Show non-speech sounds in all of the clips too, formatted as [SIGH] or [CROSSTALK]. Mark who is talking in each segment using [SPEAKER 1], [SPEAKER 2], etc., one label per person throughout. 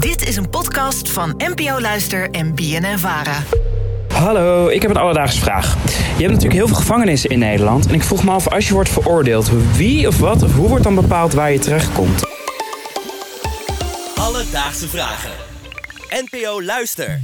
[SPEAKER 1] Dit is een podcast van NPO Luister en BNN Vara.
[SPEAKER 2] Hallo, ik heb een alledaagse vraag. Je hebt natuurlijk heel veel gevangenissen in Nederland. En ik vroeg me af, als je wordt veroordeeld, wie of wat of hoe wordt dan bepaald waar je terechtkomt?
[SPEAKER 3] Alledaagse vragen. NPO Luister.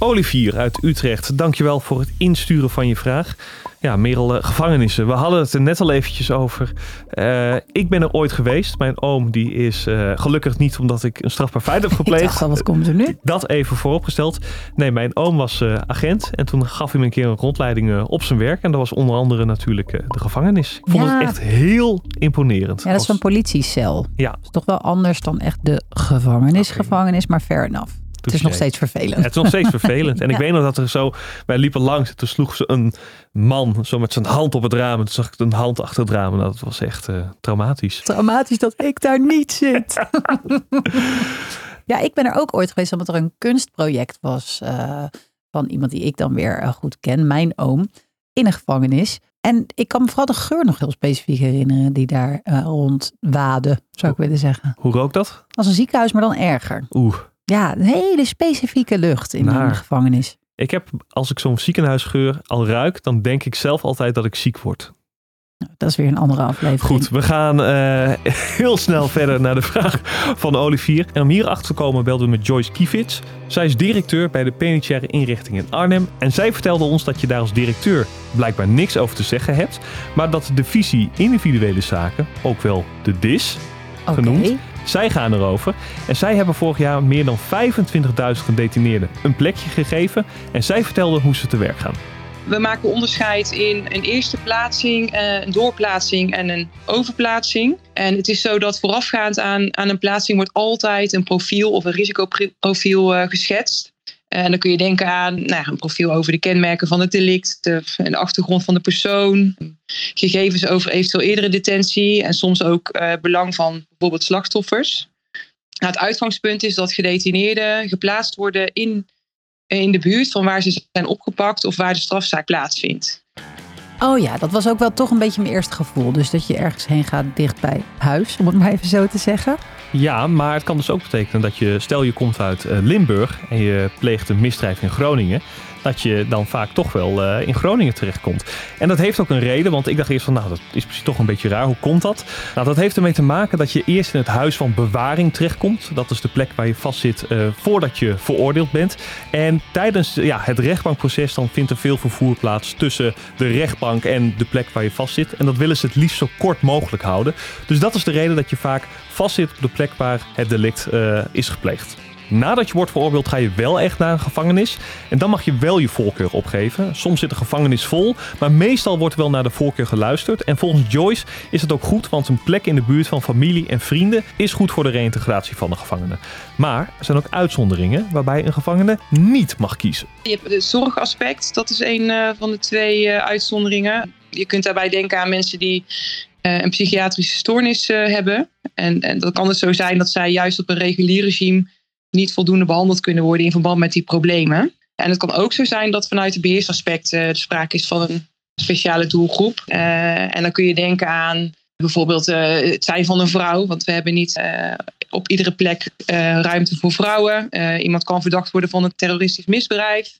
[SPEAKER 4] Olivier uit Utrecht, dankjewel voor het insturen van je vraag. Ja, Merel, uh, gevangenissen. We hadden het er net al eventjes over. Uh, ik ben er ooit geweest. Mijn oom die is uh, gelukkig niet omdat ik een strafbaar feit heb gepleegd. [LAUGHS]
[SPEAKER 5] Ik dacht al, wat komt er nu?
[SPEAKER 4] Dat even vooropgesteld. Nee, mijn oom was agent. En toen gaf hij me een keer een rondleiding op zijn werk. En dat was onder andere natuurlijk de gevangenis. Ik vond
[SPEAKER 5] Ja.
[SPEAKER 4] het echt heel imponerend.
[SPEAKER 5] Ja, dat is een politiecel.
[SPEAKER 4] Ja,
[SPEAKER 5] Dat is toch wel anders dan echt de gevangenis, gevangenis, maar fair enough. Het is nog steeds vervelend.
[SPEAKER 4] Het is nog steeds vervelend. En ik [LAUGHS] weet nog dat er zo... Wij liepen langs en toen sloeg ze een man zo met zijn hand op het raam. En toen zag ik een hand achter het raam. En dat was echt eh, traumatisch.
[SPEAKER 5] Traumatisch dat ik daar niet zit. [LAUGHS] ja, ik ben er ook ooit geweest omdat er een kunstproject was eh, van iemand die ik dan weer eh, goed ken, mijn oom, in een gevangenis. En ik kan me vooral de geur nog heel specifiek herinneren die daar eh, rond waadde, zou ik willen zeggen.
[SPEAKER 4] Hoe rook dat?
[SPEAKER 5] Als een ziekenhuis, maar dan erger.
[SPEAKER 4] Oeh.
[SPEAKER 5] Ja, een hele specifieke lucht in
[SPEAKER 4] Naar.
[SPEAKER 5] een gevangenis.
[SPEAKER 4] Ik heb, als ik zo'n ziekenhuisgeur al ruik, dan denk ik zelf altijd dat ik ziek word.
[SPEAKER 5] Dat is weer een andere aflevering.
[SPEAKER 4] Goed, we gaan eh, [LAUGHS] heel snel verder naar de vraag van Olivier. En om hierachter te komen belden we met Joyce Kievits. Zij is directeur bij de penitentiaire inrichting in Arnhem. En zij vertelde ons dat je daar als directeur blijkbaar niks over te zeggen hebt. Maar dat de divisie individuele zaken, ook wel de DIS genoemd, zij gaan erover. En zij hebben vorig jaar meer dan 25.000 gedetineerden een plekje gegeven. En zij vertelden hoe ze te werk gaan.
[SPEAKER 6] We maken onderscheid in een eerste plaatsing, eh, een doorplaatsing en een overplaatsing. En het is zo dat voorafgaand aan, aan een plaatsing wordt altijd een profiel of een risicoprofiel eh, geschetst. En dan kun je denken aan nou, een profiel over de kenmerken van het delict, de, de achtergrond van de persoon, gegevens over eventueel eerdere detentie en soms ook eh, belang van bijvoorbeeld slachtoffers. Nou, het uitgangspunt is dat gedetineerden geplaatst worden in in de buurt van waar ze zijn opgepakt of waar de strafzaak plaatsvindt.
[SPEAKER 5] Oh ja, dat was ook wel toch een beetje mijn eerste gevoel. Dus dat je ergens heen gaat dicht bij huis, om het maar even zo te zeggen.
[SPEAKER 4] Ja, maar het kan dus ook betekenen dat je, stel je komt uit eh, Limburg en je pleegt een misdrijf in Groningen, dat je dan vaak toch wel eh, in Groningen terechtkomt. En dat heeft ook een reden, want ik dacht eerst van, nou, dat is misschien toch een beetje raar. Hoe komt dat? Nou, dat heeft ermee te maken dat je eerst in het huis van bewaring terechtkomt. Dat is de plek waar je vastzit eh voordat je veroordeeld bent. En tijdens ja, het rechtbankproces dan vindt er veel vervoer plaats tussen de rechtbank en de plek waar je vastzit. En dat willen ze het liefst zo kort mogelijk houden. Dus dat is de reden dat je vaak vastzit op de plek waar het delict eh, is gepleegd. Nadat je wordt veroordeeld ga je wel echt naar een gevangenis. En dan mag je wel je voorkeur opgeven. Soms zit de gevangenis vol, maar meestal wordt wel naar de voorkeur geluisterd. En volgens Joyce is het ook goed, want een plek in de buurt van familie en vrienden is goed voor de reïntegratie van de gevangenen. Maar er zijn ook uitzonderingen waarbij een gevangene niet mag kiezen.
[SPEAKER 6] Je hebt het zorgaspect, dat is een eh, van de twee eh, uitzonderingen. Je kunt daarbij denken aan mensen die eh, een psychiatrische stoornis hebben. En, en dan kan het zo zijn dat zij juist op een regulier regime niet voldoende behandeld kunnen worden in verband met die problemen. En het kan ook zo zijn dat vanuit het beheersaspect eh, er sprake is van een speciale doelgroep. Eh, en dan kun je denken aan bijvoorbeeld eh, het zijn van een vrouw. Want we hebben niet eh, op iedere plek ruimte voor vrouwen. Iemand kan verdacht worden van een terroristisch misdrijf.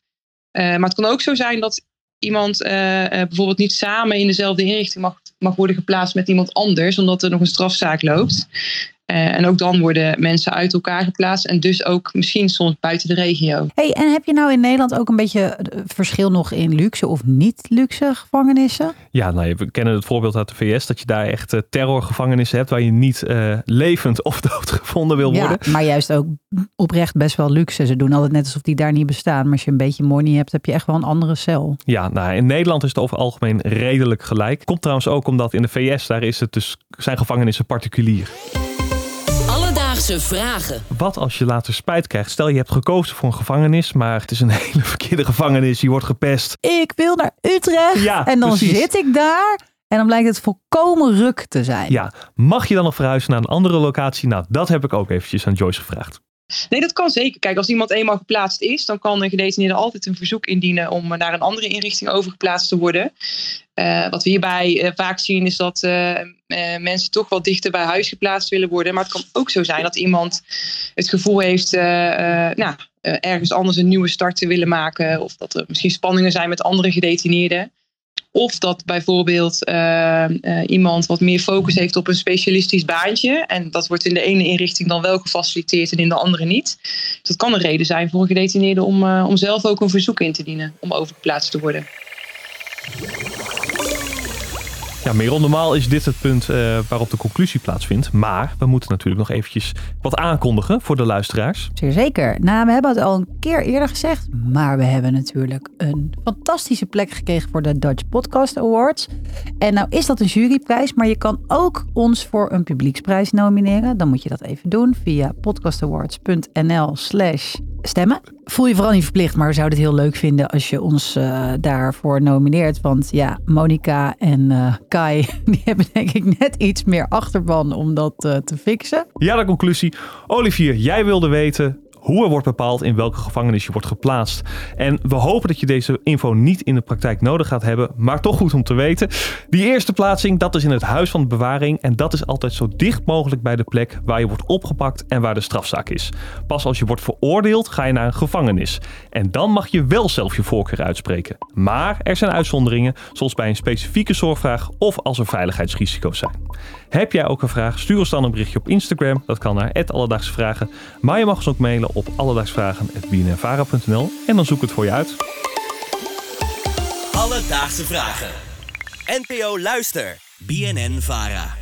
[SPEAKER 6] Maar het kan ook zo zijn dat iemand bijvoorbeeld niet samen in dezelfde inrichting mag, mag worden geplaatst met iemand anders, omdat er nog een strafzaak loopt. Eh, en ook dan worden mensen uit elkaar geplaatst en dus ook misschien soms buiten de regio.
[SPEAKER 5] Hey, en heb je nou in Nederland ook een beetje eh, verschil nog in luxe of niet luxe gevangenissen?
[SPEAKER 4] Ja, nou, we kennen het voorbeeld uit de VS dat je daar echt eh, terrorgevangenissen hebt waar je niet eh, levend of [LAUGHS] dood gevonden wil worden.
[SPEAKER 5] Ja, maar juist ook oprecht best wel luxe. Ze doen altijd net alsof die daar niet bestaan. Maar als je een beetje money hebt, heb je echt wel een andere cel.
[SPEAKER 4] Ja, nou, in Nederland is het over het algemeen redelijk gelijk. Komt trouwens ook omdat in de VS, daar is het dus, zijn gevangenissen particulier.
[SPEAKER 3] Alledaagse vragen.
[SPEAKER 4] Wat als je later spijt krijgt? Stel je hebt gekozen voor een gevangenis, maar het is een [LAUGHS] hele verkeerde gevangenis. Je wordt gepest.
[SPEAKER 5] Ik wil naar Utrecht.
[SPEAKER 4] Ja,
[SPEAKER 5] en dan
[SPEAKER 4] precies.
[SPEAKER 5] zit ik daar. En dan blijkt het volkomen ruk te zijn.
[SPEAKER 4] Ja, mag je dan nog verhuizen naar een andere locatie? Nou, dat heb ik ook eventjes aan Joyce gevraagd.
[SPEAKER 6] Nee, dat kan zeker. Kijk, als iemand eenmaal geplaatst is, dan kan een gedetineerde altijd een verzoek indienen om naar een andere inrichting overgeplaatst te worden. Uh, wat we hierbij uh, vaak zien is dat uh, mensen toch wel dichter bij huis geplaatst willen worden. Maar het kan ook zo zijn dat iemand het gevoel heeft nou, ergens anders een nieuwe start te willen maken. Of dat er misschien spanningen zijn met andere gedetineerden. Of dat bijvoorbeeld uh, uh, iemand wat meer focus heeft op een specialistisch baantje. En dat wordt in de ene inrichting dan wel gefaciliteerd en in de andere niet. Dat kan een reden zijn voor een gedetineerde om, uh, om zelf ook een verzoek in te dienen om overgeplaatst te worden.
[SPEAKER 4] Ja, Merel, normaal is dit het punt uh, waarop de conclusie plaatsvindt. Maar we moeten natuurlijk nog eventjes wat aankondigen voor de luisteraars.
[SPEAKER 5] Zeker. Nou, we hebben het al een keer eerder gezegd. Maar we hebben natuurlijk een fantastische plek gekregen voor de Dutch Podcast Awards. En nou is dat een juryprijs, maar je kan ook ons voor een publieksprijs nomineren. Dan moet je dat even doen via podcastawards.nl slash stemmen. Voel je vooral niet verplicht, maar we zouden het heel leuk vinden als je ons uh, daarvoor nomineert. Want ja, Monica en uh, Kai, [LAUGHS] die hebben denk ik net iets meer achterban om dat uh, te fixen.
[SPEAKER 4] Ja, de conclusie. Olivier, jij wilde weten hoe er wordt bepaald in welke gevangenis je wordt geplaatst. En we hopen dat je deze info niet in de praktijk nodig gaat hebben, maar toch goed om te weten. Die eerste plaatsing, dat is in het huis van de bewaring en dat is altijd zo dicht mogelijk bij de plek waar je wordt opgepakt en waar de strafzaak is. Pas als je wordt veroordeeld ga je naar een gevangenis. En dan mag je wel zelf je voorkeur uitspreken. Maar er zijn uitzonderingen, zoals bij een specifieke zorgvraag of als er veiligheidsrisico's zijn. Heb jij ook een vraag? Stuur ons dan een berichtje op Instagram. Dat kan naar Alledaagse Vragen. Maar je mag ons ook mailen op alledaagsvragen.bnnvara.nl en dan zoek het voor je uit.
[SPEAKER 3] Alledaagse Vragen. NPO Luister. BNN Vara.